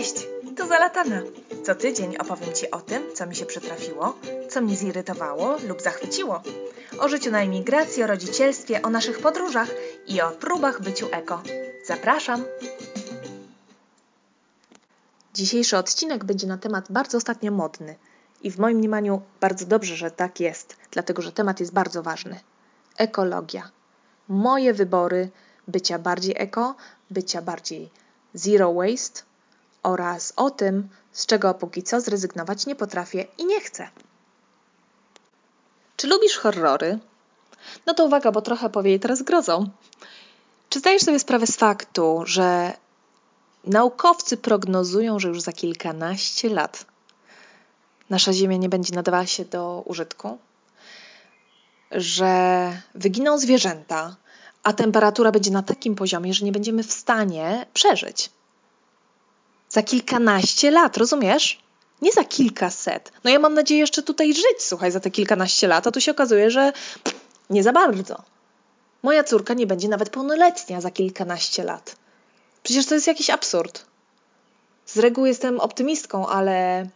Cześć, tu Zalatana. Co tydzień opowiem Ci o tym, co mi się przytrafiło, co mnie zirytowało lub zachwyciło. O życiu na emigracji, o rodzicielstwie, o naszych podróżach i o próbach byciu eko. Zapraszam! Dzisiejszy odcinek będzie na temat bardzo ostatnio modny. I w moim mniemaniu bardzo dobrze, że tak jest, dlatego że temat jest bardzo ważny. Ekologia. Moje wybory bycia bardziej eko, bycia bardziej zero waste oraz o tym, z czego póki co zrezygnować nie potrafię i nie chcę. Czy lubisz horrory? No to uwaga, bo trochę powieje teraz grozą. Czy zdajesz sobie sprawę z faktu, że naukowcy prognozują, że już za kilkanaście lat nasza Ziemia nie będzie nadawała się do użytku? Że wyginą zwierzęta, a temperatura będzie na takim poziomie, że nie będziemy w stanie przeżyć. Za kilkanaście lat, rozumiesz? Nie za kilkaset. No ja mam nadzieję jeszcze tutaj żyć, słuchaj, za te kilkanaście lat, a tu się okazuje, że nie za bardzo. Moja córka nie będzie nawet pełnoletnia za kilkanaście lat. Przecież to jest jakiś absurd. Z reguły jestem optymistką, ale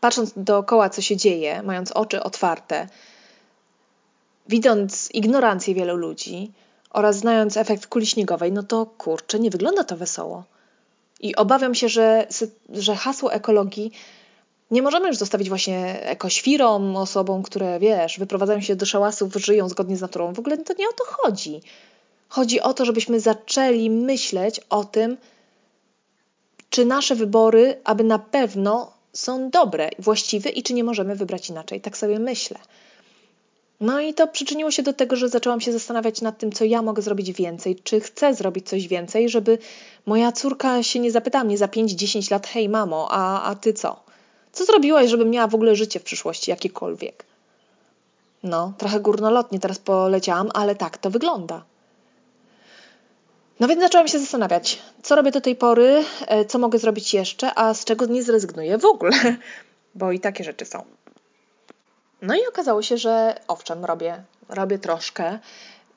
patrząc dookoła, co się dzieje, mając oczy otwarte, widząc ignorancję wielu ludzi, oraz znając efekt kuli śniegowej, no to kurczę, nie wygląda to wesoło. I obawiam się, że, że hasło ekologii nie możemy już zostawić właśnie ekoświrom, osobom, które wiesz, wyprowadzają się do szałasów, żyją zgodnie z naturą. W ogóle to nie o to chodzi. Chodzi o to, żebyśmy zaczęli myśleć o tym, czy nasze wybory, aby na pewno są dobre, właściwe i czy nie możemy wybrać inaczej. Tak sobie myślę. No i to przyczyniło się do tego, że zaczęłam się zastanawiać nad tym, co ja mogę zrobić więcej, czy chcę zrobić coś więcej, żeby moja córka się nie zapytała mnie za 5-10 lat, hej mamo, a, a ty co? Co zrobiłaś, żebym miała w ogóle życie w przyszłości, jakiekolwiek? No, trochę górnolotnie teraz poleciałam, ale tak to wygląda. No więc zaczęłam się zastanawiać, co robię do tej pory, e, co mogę zrobić jeszcze, a z czego nie zrezygnuję w ogóle, bo i takie rzeczy są. No i okazało się, że owszem, robię, robię troszkę.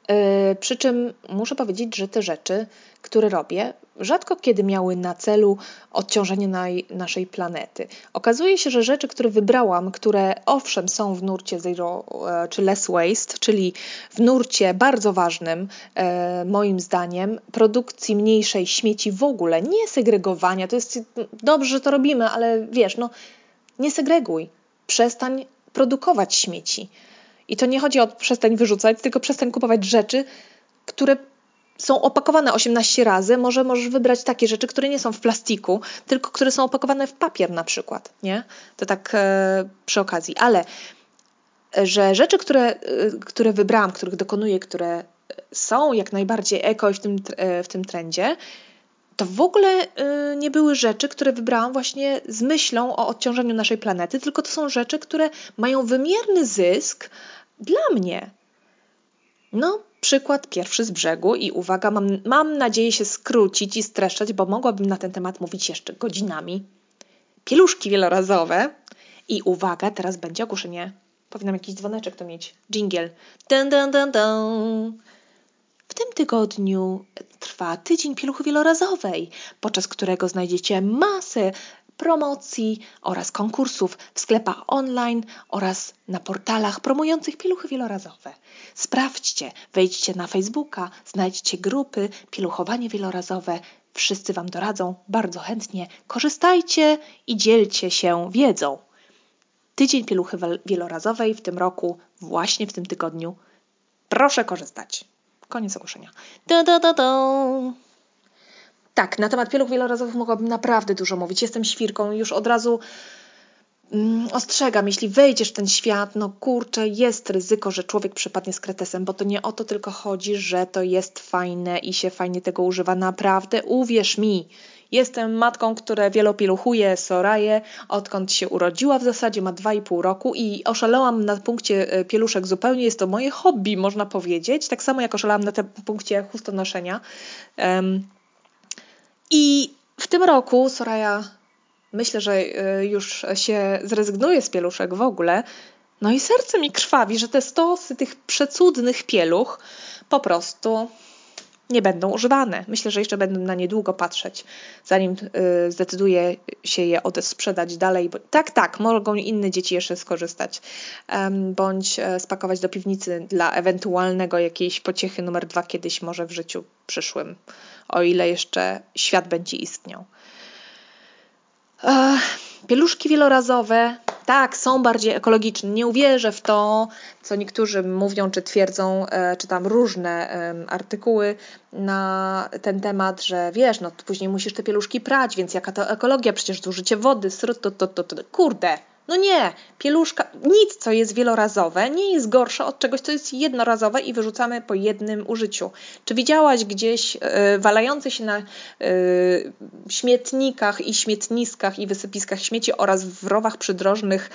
Yy, przy czym muszę powiedzieć, że te rzeczy, które robię, rzadko kiedy miały na celu odciążenie naj, naszej planety. Okazuje się, że rzeczy, które wybrałam, które owszem są w nurcie zero e, czy less waste, czyli w nurcie bardzo ważnym, e, moim zdaniem, produkcji mniejszej śmieci w ogóle, nie segregowania. To jest dobrze, że to robimy, ale wiesz, no nie segreguj. Przestań produkować śmieci. I to nie chodzi o przestań wyrzucać, tylko przestań kupować rzeczy, które są opakowane 18 razy. Może możesz wybrać takie rzeczy, które nie są w plastiku, tylko które są opakowane w papier na przykład, nie? To tak e, przy okazji. Ale e, że rzeczy, które, e, które wybrałam, których dokonuję, które są jak najbardziej eko w tym, e, w tym trendzie, to w ogóle y, nie były rzeczy, które wybrałam właśnie z myślą o odciążeniu naszej planety, tylko to są rzeczy, które mają wymierny zysk dla mnie. No, przykład pierwszy z brzegu i uwaga, mam, mam nadzieję się skrócić i streszczać, bo mogłabym na ten temat mówić jeszcze godzinami. Pieluszki wielorazowe i uwaga, teraz będzie ogłoszenie. Powinnam jakiś dzwoneczek to mieć. Jingle. Dun, dun, dun, dun. W tym tygodniu trwa tydzień pieluchy wielorazowej, podczas którego znajdziecie masę promocji oraz konkursów w sklepach online oraz na portalach promujących pieluchy wielorazowe. Sprawdźcie, wejdźcie na Facebooka, znajdźcie grupy pieluchowanie wielorazowe. Wszyscy Wam doradzą bardzo chętnie. Korzystajcie i dzielcie się wiedzą. Tydzień pieluchy wielorazowej w tym roku, właśnie w tym tygodniu. Proszę korzystać. Koniec ogłoszenia. Da, da, da, da. Tak, na temat pieluch wielorazowych mogłabym naprawdę dużo mówić. Jestem świrką już od razu mm, ostrzegam, jeśli wejdziesz w ten świat, no kurczę, jest ryzyko, że człowiek przypadnie z kretesem, bo to nie o to tylko chodzi, że to jest fajne i się fajnie tego używa. Naprawdę, uwierz mi, Jestem matką, która wielopieluchuje Soraję, odkąd się urodziła w zasadzie, ma 2,5 roku i oszalałam na punkcie e, pieluszek zupełnie. Jest to moje hobby, można powiedzieć. Tak samo jak oszalałam na tym punkcie chustonoszenia. Um, I w tym roku Soraya myślę, że e, już się zrezygnuje z pieluszek w ogóle. No i serce mi krwawi, że te stosy tych przecudnych pieluch po prostu nie będą używane. Myślę, że jeszcze będę na nie długo patrzeć, zanim y, zdecyduję się je odesprzedać dalej. Tak, tak, mogą inne dzieci jeszcze skorzystać, bądź e, spakować do piwnicy dla ewentualnego jakiejś pociechy numer dwa kiedyś może w życiu przyszłym, o ile jeszcze świat będzie istniał. Pieluszki wielorazowe, tak, są bardziej ekologiczne. Nie uwierzę w to, co niektórzy mówią czy twierdzą, e, czytam różne artykuły na ten temat, że wiesz, no później musisz te pieluszki prać, więc jaka to ekologia, przecież zużycie wody, srut, to, to, to, to. Kurde, no nie, pieluszka, nic co jest wielorazowe nie jest gorsze od czegoś, co jest jednorazowe i wyrzucamy po jednym użyciu. Czy widziałaś gdzieś y, walające się na y, śmietnikach i śmietniskach i wysypiskach śmieci oraz w rowach przydrożnych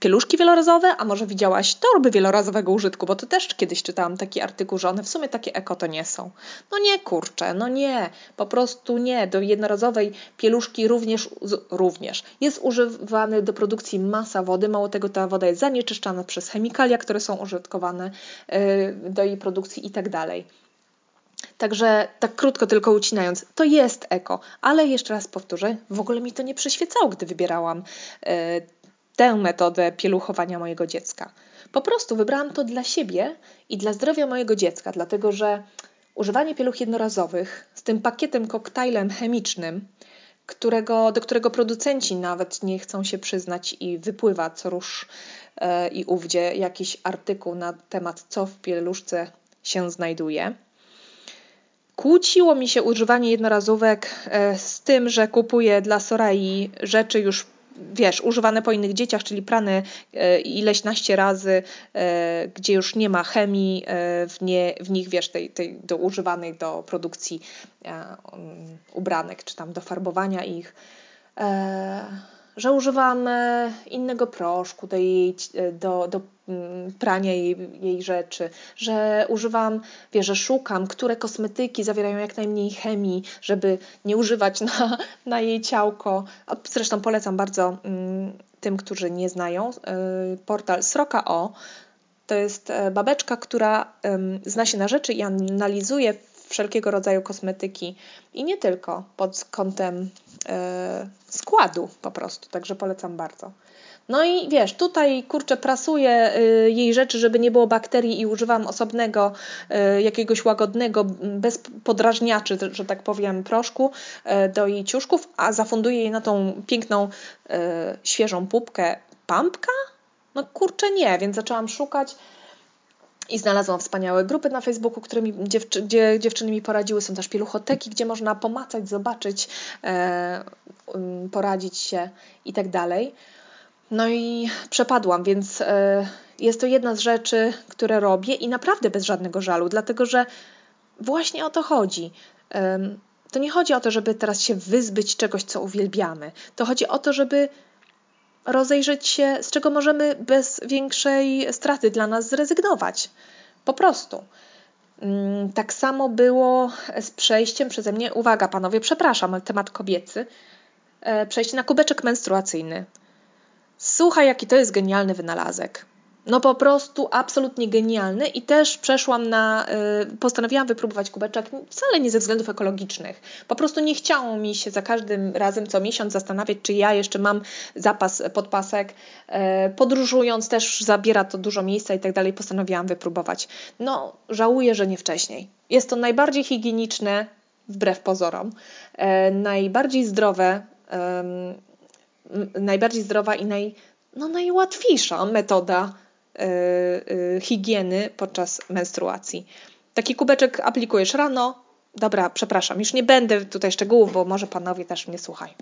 pieluszki wielorazowe, a może widziałaś torby wielorazowego użytku, bo to też kiedyś czytałam taki artykuł, że one w sumie takie eko to nie są. No nie kurczę, no nie, po prostu nie. Do jednorazowej pieluszki również, również jest używany do produkcji masa wody, mało tego ta woda jest zanieczyszczana przez chemikalia, które są użytkowane e, do jej produkcji i tak dalej. Także tak krótko tylko ucinając, to jest eko, ale jeszcze raz powtórzę, w ogóle mi to nie przyświecało, gdy wybierałam e, tę metodę pieluchowania mojego dziecka. Po prostu wybrałam to dla siebie i dla zdrowia mojego dziecka, dlatego że używanie pieluch jednorazowych z tym pakietem koktajlem chemicznym, którego, do którego producenci nawet nie chcą się przyznać i wypływa co rusz e, i ówdzie jakiś artykuł na temat, co w pieluszce się znajduje. Kłóciło mi się używanie jednorazówek e, z tym, że kupuję dla Sorai rzeczy już wiesz, używane po innych dzieciach, czyli prane e, ileś naście razy, e, gdzie już nie ma chemii e, w, nie, w nich, wiesz, tej, tej do używanej do produkcji um, ubranek, czy tam do farbowania ich że używam innego proszku do, jej, do, do mm, prania jej, jej rzeczy, że używam, wiesz, że szukam, które kosmetyki zawierają jak najmniej chemii, żeby nie używać na, na jej ciałko. Zresztą polecam bardzo mm, tym, którzy nie znają, y, portal Sroka.o. To jest e, babeczka, która zna się na rzeczy i analizuje wszelkiego rodzaju kosmetyki i nie tylko pod kątem e, składu po prostu, także polecam bardzo. No i wiesz, tutaj kurczę, prasuję y, jej rzeczy, żeby nie było bakterii i używam osobnego y, jakiegoś łagodnego, bez podrażniaczy, że tak powiem, proszku do jej ciuszków, a zafunduję jej na tą piękną, świeżą pupkę pampka? No kurczę nie, więc zaczęłam szukać i znalazłam wspaniałe grupy na Facebooku, które mi, dziewczy, gdzie dziewczyny mi poradziły. Są też pieluchoteki, gdzie można pomacać, zobaczyć, e, um, poradzić się i tak dalej. No i przepadłam, więc e, jest to jedna z rzeczy, które robię i naprawdę bez żadnego żalu, dlatego że właśnie o to chodzi. E, to nie chodzi o to, żeby teraz się wyzbyć czegoś, co uwielbiamy. To chodzi o to, żeby rozejrzeć się, z czego możemy bez większej straty dla nas zrezygnować. Po prostu. Mm, tak samo było z przejściem przeze mnie, uwaga panowie, przepraszam, temat kobiecy, e, przejście na kubeczek menstruacyjny. Słuchaj, jaki to jest genialny wynalazek no po prostu absolutnie genialny i też przeszłam na, y, postanowiłam wypróbować kubeczek wcale nie ze względów ekologicznych. Po prostu nie chciało mi się za każdym razem co miesiąc zastanawiać, czy ja jeszcze mam zapas podpasek. Y, podróżując też zabiera to dużo miejsca i tak dalej. Postanowiłam wypróbować. No żałuję, że nie wcześniej. Jest to najbardziej higieniczne, wbrew pozorom, y, najbardziej zdrowe, najbardziej zdrowa i naj, no, najłatwiejsza metoda higieny podczas menstruacji. Taki kubeczek aplikujesz rano. Dobra, przepraszam, już nie będę tutaj szczegółów, bo może panowie też mnie słuchają.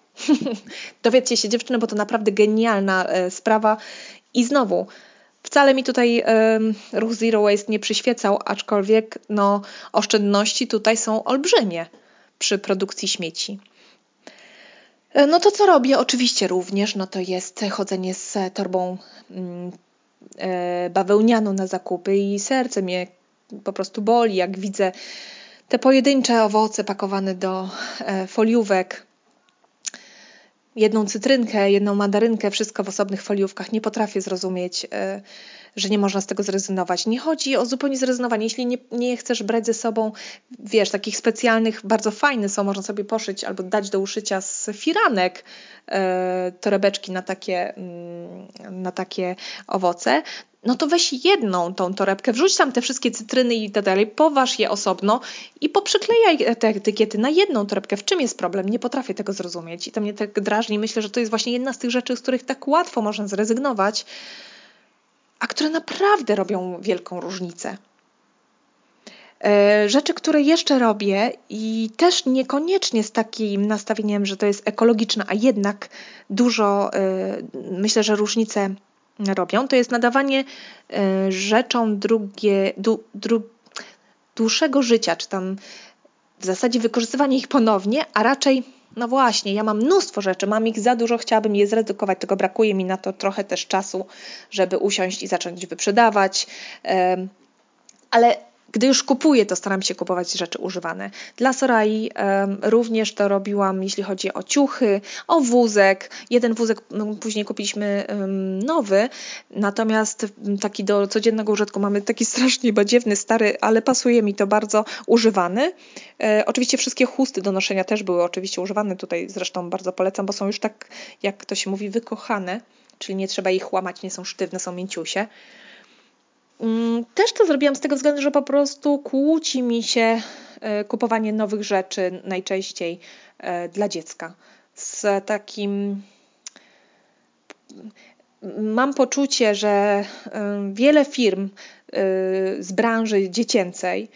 Dowiedzcie się dziewczyny, bo to naprawdę genialna e, sprawa. I znowu, wcale mi tutaj ruch Zero Waste nie przyświecał, aczkolwiek no, oszczędności tutaj są olbrzymie przy produkcji śmieci. E, no to co robię? Oczywiście również, no to jest chodzenie z torbą mm, bawełnianą na zakupy i serce mnie po prostu boli, jak widzę te pojedyncze owoce pakowane do e, foliówek. jedną cytrynkę, jedną mandarynkę, wszystko w osobnych foliówkach. Nie potrafię zrozumieć, e, że nie można z tego zrezygnować. Nie chodzi o zupełnie zrezygnowanie. Jeśli nie, nie chcesz brać ze sobą, wiesz, takich specjalnych, bardzo fajne są, można sobie poszyć albo dać do uszycia z firanek e, torebeczki na takie, mm, na takie owoce, no to weź jedną tą torebkę, wrzuć tam te wszystkie cytryny i tak dalej, poważ je osobno i poprzyklejaj te etykiety na jedną torebkę. W czym jest problem? Nie potrafię tego zrozumieć i to mnie tak drażni. Myślę, że to jest właśnie jedna z tych rzeczy, z których tak łatwo można zrezygnować, a które naprawdę robią wielką różnicę. E, rzeczy, które jeszcze robię i też niekoniecznie z takim nastawieniem, że to jest ekologiczne, a jednak dużo, e, myślę, że różnice robią, to jest nadawanie e, rzeczom drugie, du, dru, dłuższego życia, czy tam w zasadzie wykorzystywanie ich ponownie, a raczej, no właśnie, ja mam mnóstwo rzeczy, mam ich za dużo, chciałabym je zredukować, tylko brakuje mi na to trochę też czasu, żeby usiąść i zacząć wyprzedawać. Ale gdy już kupuję, to staram się kupować rzeczy używane. Dla Sorai również to robiłam, jeśli chodzi o ciuchy, o wózek. Jeden wózek no, później kupiliśmy nowy, natomiast taki do codziennego użytku mamy taki strasznie badziewny, stary, ale pasuje mi to bardzo używany. E, oczywiście wszystkie chusty do noszenia też były oczywiście używane. Tutaj zresztą bardzo polecam, bo są już tak, jak to się mówi, wykochane, czyli nie trzeba ich łamać, nie są sztywne, są mięciusie. Mm, też to zrobiłam z tego względu, że po prostu kłóci mi się e, kupowanie nowych rzeczy najczęściej e, dla dziecka. Z takim. Mam poczucie, że e, wiele firm z branży dziecięcej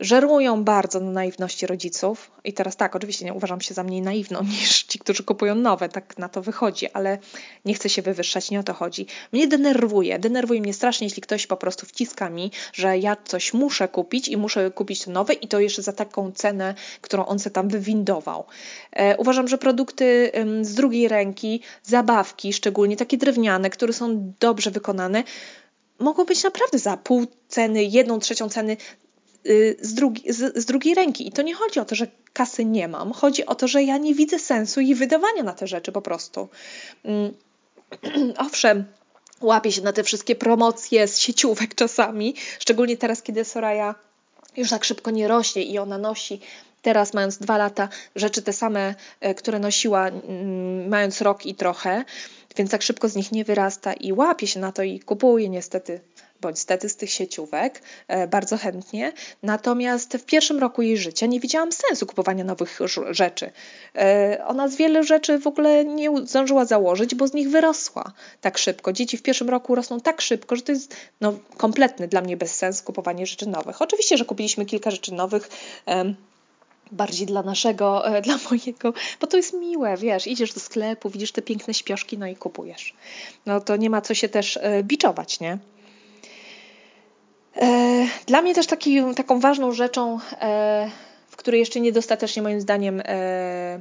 żerują bardzo na naiwności rodziców. I teraz tak, oczywiście nie uważam się za mniej naiwną niż ci, którzy kupują nowe, tak na to wychodzi, ale nie chcę się wywyższać, nie o to chodzi. Mnie denerwuje, denerwuje mnie strasznie, jeśli ktoś po prostu wciska mi, że ja coś muszę kupić i muszę kupić to nowe i to jeszcze za taką cenę, którą on se tam wywindował. E, uważam, że produkty ym, z drugiej ręki, zabawki, szczególnie takie drewniane, które są dobrze wykonane, mogą być naprawdę za pół ceny, jedną trzecią ceny z, drugi, z, z, drugiej ręki. I to nie chodzi o to, że kasy nie mam, chodzi o to, że ja nie widzę sensu jej wydawania na te rzeczy po prostu. Mm, owszem, łapię się na te wszystkie promocje z sieciówek czasami, szczególnie teraz, kiedy Soraya już tak szybko nie rośnie i ona nosi teraz mając dwa lata rzeczy te same, e, które nosiła mm, mając rok i trochę, więc tak szybko z nich nie wyrasta i łapie się na to i kupuje niestety bądź tych sieciówek e, bardzo chętnie. Natomiast w pierwszym roku jej życia nie widziałam sensu kupowania nowych rzeczy. E, ona z wielu rzeczy w ogóle nie zdążyła założyć, bo z nich wyrosła tak szybko. Dzieci w pierwszym roku rosną tak szybko, że to jest no, kompletny dla mnie bezsens kupowanie rzeczy nowych. Oczywiście, że kupiliśmy kilka rzeczy nowych bardziej dla naszego, e, dla mojego, bo to jest miłe, wiesz, idziesz do sklepu, widzisz te piękne śpioszki, no i kupujesz. No to nie ma co się też biczować, nie? E, dla mnie też taki, taką ważną rzeczą, e, w której jeszcze niedostatecznie moim zdaniem, e,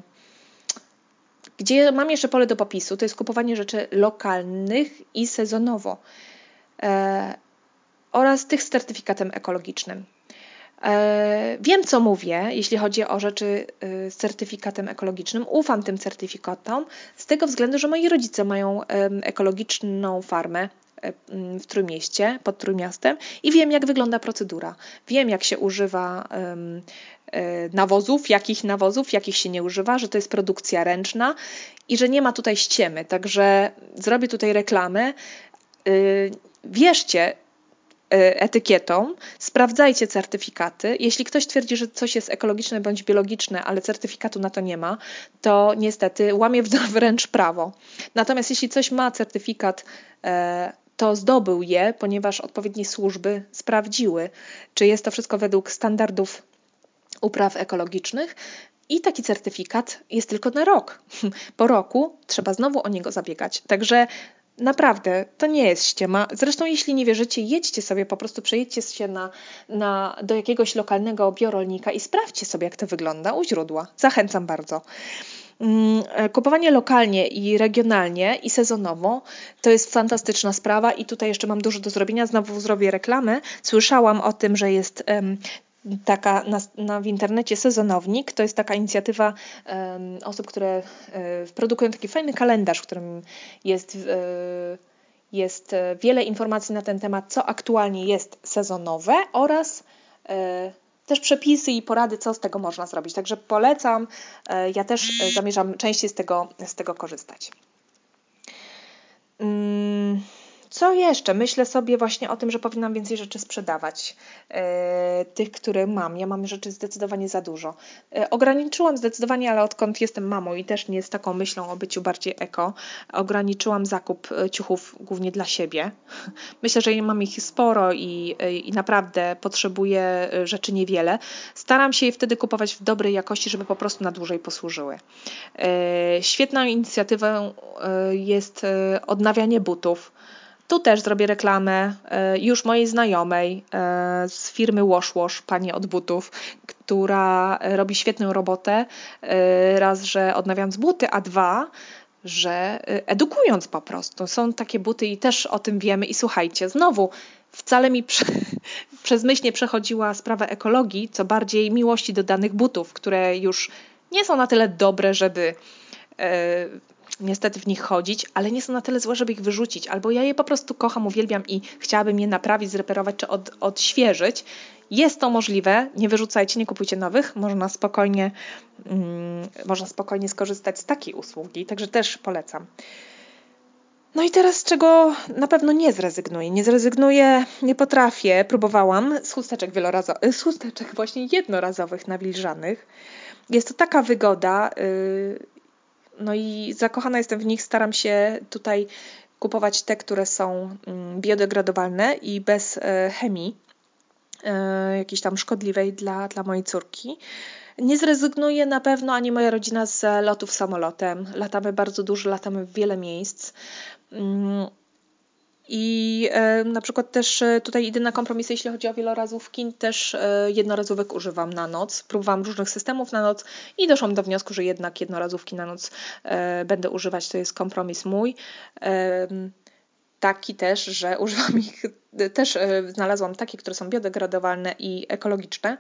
gdzie mam jeszcze pole do popisu, to jest kupowanie rzeczy lokalnych i sezonowo oraz tych z certyfikatem ekologicznym. Wiem, co mówię, jeśli chodzi o rzeczy z certyfikatem ekologicznym. Ufam tym certyfikatom z tego względu, że moi rodzice mają ekologiczną farmę w Trójmieście, pod Trójmiastem i wiem, jak wygląda procedura. Wiem, jak się używa um, nawozów, jakich nawozów, jakich się nie używa, że to jest produkcja ręczna i że nie ma tutaj ściemy. Także zrobię tutaj reklamę. Yy, wierzcie, y, etykietą, sprawdzajcie certyfikaty. Jeśli ktoś twierdzi, że coś jest ekologiczne bądź biologiczne, ale certyfikatu na to nie ma, to niestety łamie wręcz prawo. Natomiast jeśli coś ma certyfikat e, to zdobył je, ponieważ odpowiednie służby sprawdziły, czy jest to wszystko według standardów upraw ekologicznych. I taki certyfikat jest tylko na rok. Po roku trzeba znowu o niego zabiegać. Także Naprawdę, to nie jest ściema. Zresztą, jeśli nie wierzycie, jedźcie sobie, po prostu przejedźcie się na, na, do jakiegoś lokalnego biorolnika i sprawdźcie sobie, jak to wygląda u źródła. Zachęcam bardzo. Mm, e, kupowanie lokalnie i regionalnie i sezonowo to jest fantastyczna sprawa i tutaj jeszcze mam dużo do zrobienia. Znowu zrobię reklamę. Słyszałam o tym, że jest taka na, na, w internecie sezonownik. To jest taka inicjatywa um, osób, które um, produkują taki fajny kalendarz, w którym jest, um, jest wiele informacji na ten temat, co aktualnie jest sezonowe oraz też przepisy i porady, co z tego można zrobić. Także polecam. Ja też zamierzam częściej z tego, z tego korzystać. Co jeszcze? Myślę sobie właśnie o tym, że powinnam więcej rzeczy sprzedawać. E, tych, które mam. Ja mam rzeczy zdecydowanie za dużo. E, ograniczyłam zdecydowanie, ale odkąd jestem mamą i też nie z taką myślą o byciu bardziej eko, ograniczyłam zakup e, ciuchów głównie dla siebie. Myślę, że mam ich sporo i, i naprawdę potrzebuję rzeczy niewiele. Staram się je wtedy kupować w dobrej jakości, żeby po prostu na dłużej posłużyły. Świetną inicjatywą jest odnawianie butów. Tu też zrobię reklamę e, już mojej znajomej e, z firmy Wash Wash, pani od butów, która robi świetną robotę. E, raz, że odnawiając buty, a dwa, że edukując po prostu. Są takie buty i też o tym wiemy. I słuchajcie, znowu wcale mi prze, przez myśl nie przechodziła sprawa ekologii, co bardziej miłości do danych butów, które już nie są na tyle dobre, żeby niestety w nich chodzić, ale nie są na tyle złe, żeby ich wyrzucić. Albo ja je po prostu kocham, uwielbiam i chciałabym je naprawić, zreperować czy od, odświeżyć. Jest to możliwe, nie wyrzucajcie, nie kupujcie nowych, można spokojnie, mm, można spokojnie skorzystać z takiej usługi, także też polecam. No i teraz czego na pewno nie zrezygnuję. Nie zrezygnuję, nie potrafię. Próbowałam z chusteczek wielorazowych, z chusteczek właśnie jednorazowych nawilżanych. Jest to taka wygoda. No i zakochana jestem w nich, staram się tutaj kupować te, które są mm, biodegradowalne i bez e, chemii e, jakiejś tam szkodliwej dla, dla mojej córki. Nie zrezygnuję na pewno ani moja rodzina z lotów samolotem. Latamy bardzo dużo, latamy w wiele miejsc. I e, na przykład też e, tutaj idę na kompromisy, jeśli chodzi o wielorazówki, też e, jednorazówek używam na noc. Próbowałam różnych systemów na noc i doszłam do wniosku, że jednak jednorazówki na noc będę używać. To jest kompromis mój. Taki też, że używam ich, też znalazłam takie, które są biodegradowalne i ekologiczne.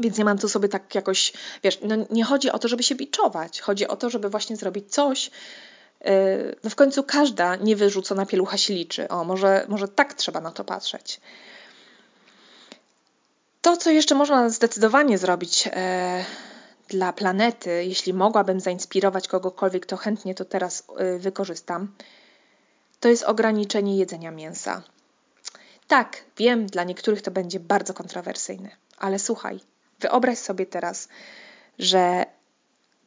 Więc nie mam tu sobie tak jakoś, wiesz, no nie chodzi o to, żeby się biczować. Chodzi o to, żeby właśnie zrobić coś, no w końcu każda niewyrzucona pielucha się liczy. O, może, może tak trzeba na to patrzeć. To, co jeszcze można zdecydowanie zrobić e, dla planety, jeśli mogłabym zainspirować kogokolwiek, to chętnie to teraz e, wykorzystam, to jest ograniczenie jedzenia mięsa. Tak, wiem, dla niektórych to będzie bardzo kontrowersyjne, ale słuchaj, wyobraź sobie teraz, że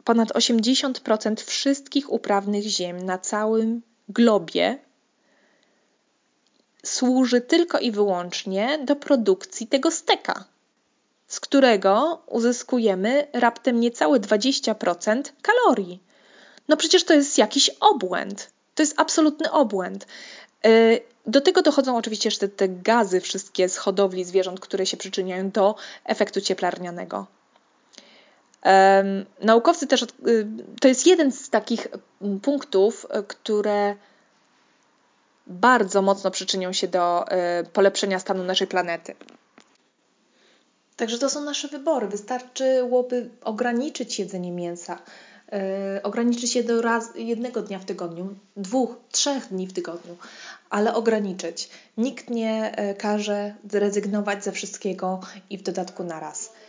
ponad 80% wszystkich uprawnych ziem na całym globie służy tylko i wyłącznie do produkcji tego steka, z którego uzyskujemy raptem niecałe 20% kalorii. No przecież to jest jakiś obłęd. To jest absolutny obłęd. Y, do tego dochodzą oczywiście jeszcze te gazy wszystkie z hodowli zwierząt, które się przyczyniają do efektu cieplarnianego. Naukowcy też, y, to jest jeden z takich mm, punktów, y, które bardzo mocno przyczynią się do y, polepszenia stanu naszej planety. Także to są nasze wybory. Wystarczyłoby ograniczyć jedzenie mięsa, ograniczyć je do raz, jednego dnia w tygodniu, dwóch, trzech dni w tygodniu, ale ograniczyć. Nikt nie każe zrezygnować ze wszystkiego i w dodatku na raz. E,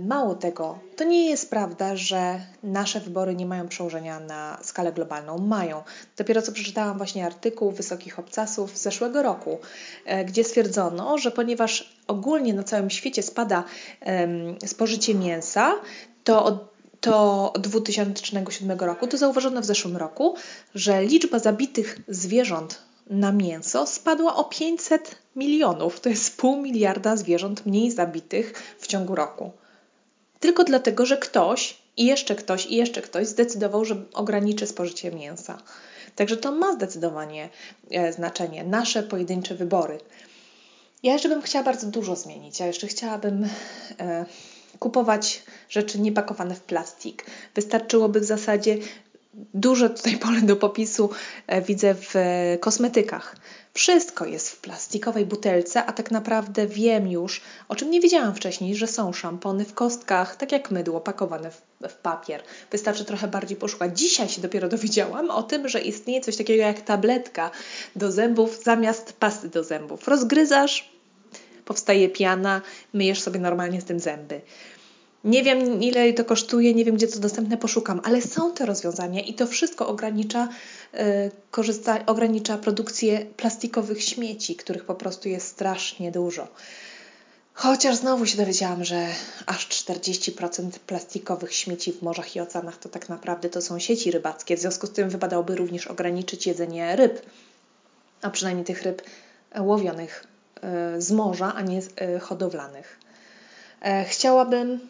mało tego, to nie jest prawda, że nasze wybory nie mają przełożenia na skalę globalną. Mają. Dopiero co przeczytałam właśnie artykuł Wysokich Obcasów z zeszłego roku, e, gdzie stwierdzono, że ponieważ ogólnie na całym świecie spada spożycie mięsa, to od to 2007 roku, to zauważono w zeszłym roku, że liczba zabitych zwierząt na mięso spadła o 500 milionów. To jest pół miliarda zwierząt mniej zabitych w ciągu roku. Tylko dlatego, że ktoś i jeszcze ktoś i jeszcze ktoś zdecydował, że ograniczy spożycie mięsa. Także to ma zdecydowanie e, znaczenie, nasze pojedyncze wybory. Ja jeszcze bym chciała bardzo dużo zmienić. Ja jeszcze chciałabym e, kupować rzeczy niepakowane w plastik. Wystarczyłoby w zasadzie duże tutaj pole do popisu e, widzę w kosmetykach. Wszystko jest w plastikowej butelce, a tak naprawdę wiem już, o czym nie wiedziałam wcześniej, że są szampony w kostkach, tak jak mydło, pakowane w, w, papier. Wystarczy trochę bardziej poszukać. Dzisiaj się dopiero dowiedziałam o tym, że istnieje coś takiego jak tabletka do zębów zamiast pasty do zębów. Rozgryzasz, powstaje piana, myjesz sobie normalnie z tym zęby. Nie wiem, ile to kosztuje, nie wiem, gdzie to dostępne, poszukam, ale są te rozwiązania i to wszystko ogranicza, yy, korzysta, ogranicza produkcję plastikowych śmieci, których po prostu jest strasznie dużo. Chociaż znowu się dowiedziałam, że aż 40% plastikowych śmieci w morzach i oceanach to tak naprawdę to są sieci rybackie. W związku z tym wypadałoby również ograniczyć jedzenie ryb, a przynajmniej tych ryb łowionych y, z morza, a nie y, hodowlanych. E, chciałabym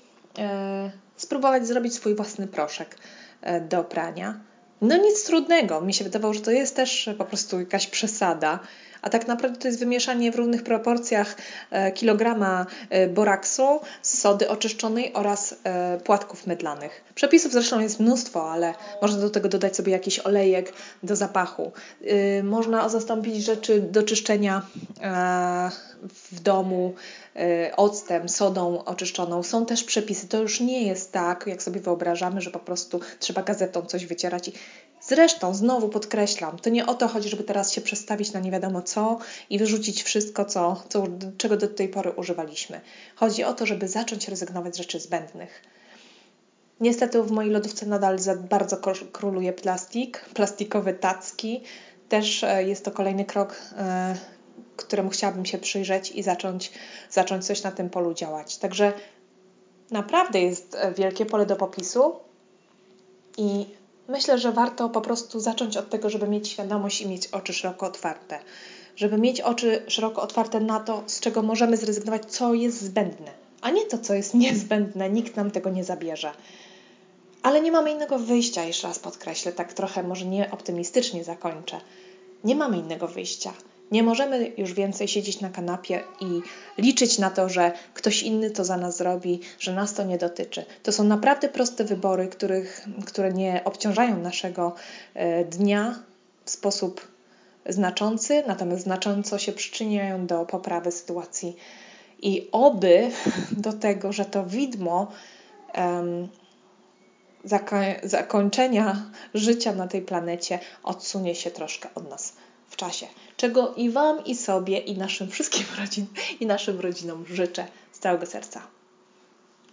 spróbować zrobić swój własny proszek e, do prania. No nic trudnego. Mi się wydawało, że to jest też po prostu jakaś przesada. A tak naprawdę to jest wymieszanie w równych proporcjach e, kilograma boraksu, sody oczyszczonej oraz płatków mydlanych. Przepisów zresztą jest mnóstwo, ale można do tego dodać sobie jakiś olejek do zapachu. Można zastąpić rzeczy do czyszczenia w domu y, octem, sodą oczyszczoną. Są też przepisy. To już nie jest tak, jak sobie wyobrażamy, że po prostu trzeba gazetą coś wycierać. Zresztą, znowu podkreślam, to nie o to chodzi, żeby teraz się przestawić na nie wiadomo co i wyrzucić wszystko, co, co, czego do tej pory używaliśmy. Chodzi o to, żeby zacząć rezygnować z rzeczy zbędnych. Niestety w mojej lodówce nadal za bardzo króluje plastik, plastikowe tacki. Też e, jest to kolejny krok e, któremu chciałabym się przyjrzeć i zacząć, zacząć coś na tym polu działać. Także naprawdę jest e, wielkie pole do popisu i myślę, że warto po prostu zacząć od tego, żeby mieć świadomość i mieć oczy szeroko otwarte. Żeby mieć oczy szeroko otwarte na to, z czego możemy zrezygnować, co jest zbędne, a nie to, co jest niezbędne. Nikt nam tego nie zabierze. Ale nie mamy innego wyjścia, jeszcze raz podkreślę, tak trochę może nie optymistycznie zakończę. Nie mamy innego wyjścia. Nie możemy już więcej siedzieć na kanapie i liczyć na to, że ktoś inny to za nas zrobi, że nas to nie dotyczy. To są naprawdę proste wybory, których, które nie obciążają naszego e, dnia w sposób znaczący, natomiast znacząco się przyczyniają do poprawy sytuacji. I oby do tego, że to widmo um, zakończenia życia na tej planecie odsunie się troszkę od nas w czasie, czego i Wam, i sobie, i naszym wszystkim rodzin, i naszym rodzinom życzę z całego serca.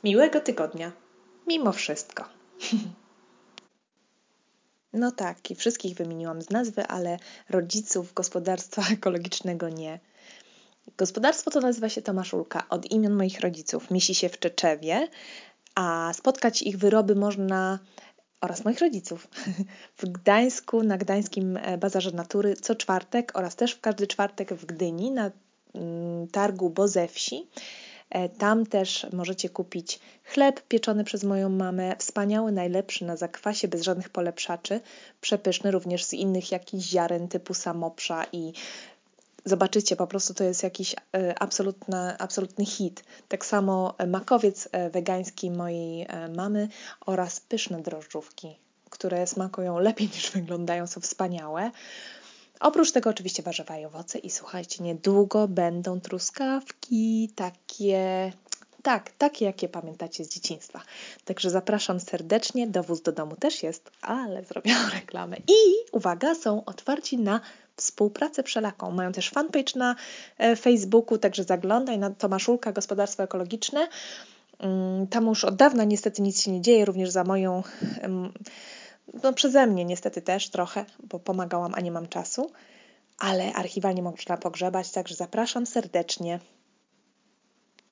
Miłego tygodnia, mimo wszystko. No tak, i wszystkich wymieniłam z nazwy, ale rodziców gospodarstwa ekologicznego nie. Gospodarstwo to nazywa się Tomaszulka od imion moich rodziców. Mieści się w Czeczewie, a spotkać ich wyroby można oraz moich rodziców w Gdańsku na Gdańskim e, Bazarze Natury co czwartek oraz też w każdy czwartek w Gdyni na mm, targu Boze Wsi. E, tam też możecie kupić chleb pieczony przez moją mamę, wspaniały, najlepszy na zakwasie, bez żadnych polepszaczy, przepyszny również z innych jakichś ziaren typu samoprza i Zobaczycie, po prostu to jest jakiś e, absolutny, absolutny hit. Tak samo makowiec e, wegański mojej e, mamy oraz pyszne drożdżówki, które smakują lepiej niż wyglądają, są wspaniałe. Oprócz tego oczywiście warzywa i owoce i słuchajcie, niedługo będą truskawki takie tak, takie jakie pamiętacie z dzieciństwa. Także zapraszam serdecznie. Dowóz do domu też jest, ale zrobiłam reklamę. I uwaga, są otwarci na współpracę wszelaką. Mają też fanpage na e, Facebooku, także zaglądaj na Tomaszulka Gospodarstwo Ekologiczne. Mm, tam już od dawna niestety nic się nie dzieje, również za moją, no przeze mnie niestety też trochę, bo pomagałam, a nie mam czasu, ale archiwalnie można pogrzebać, także zapraszam serdecznie.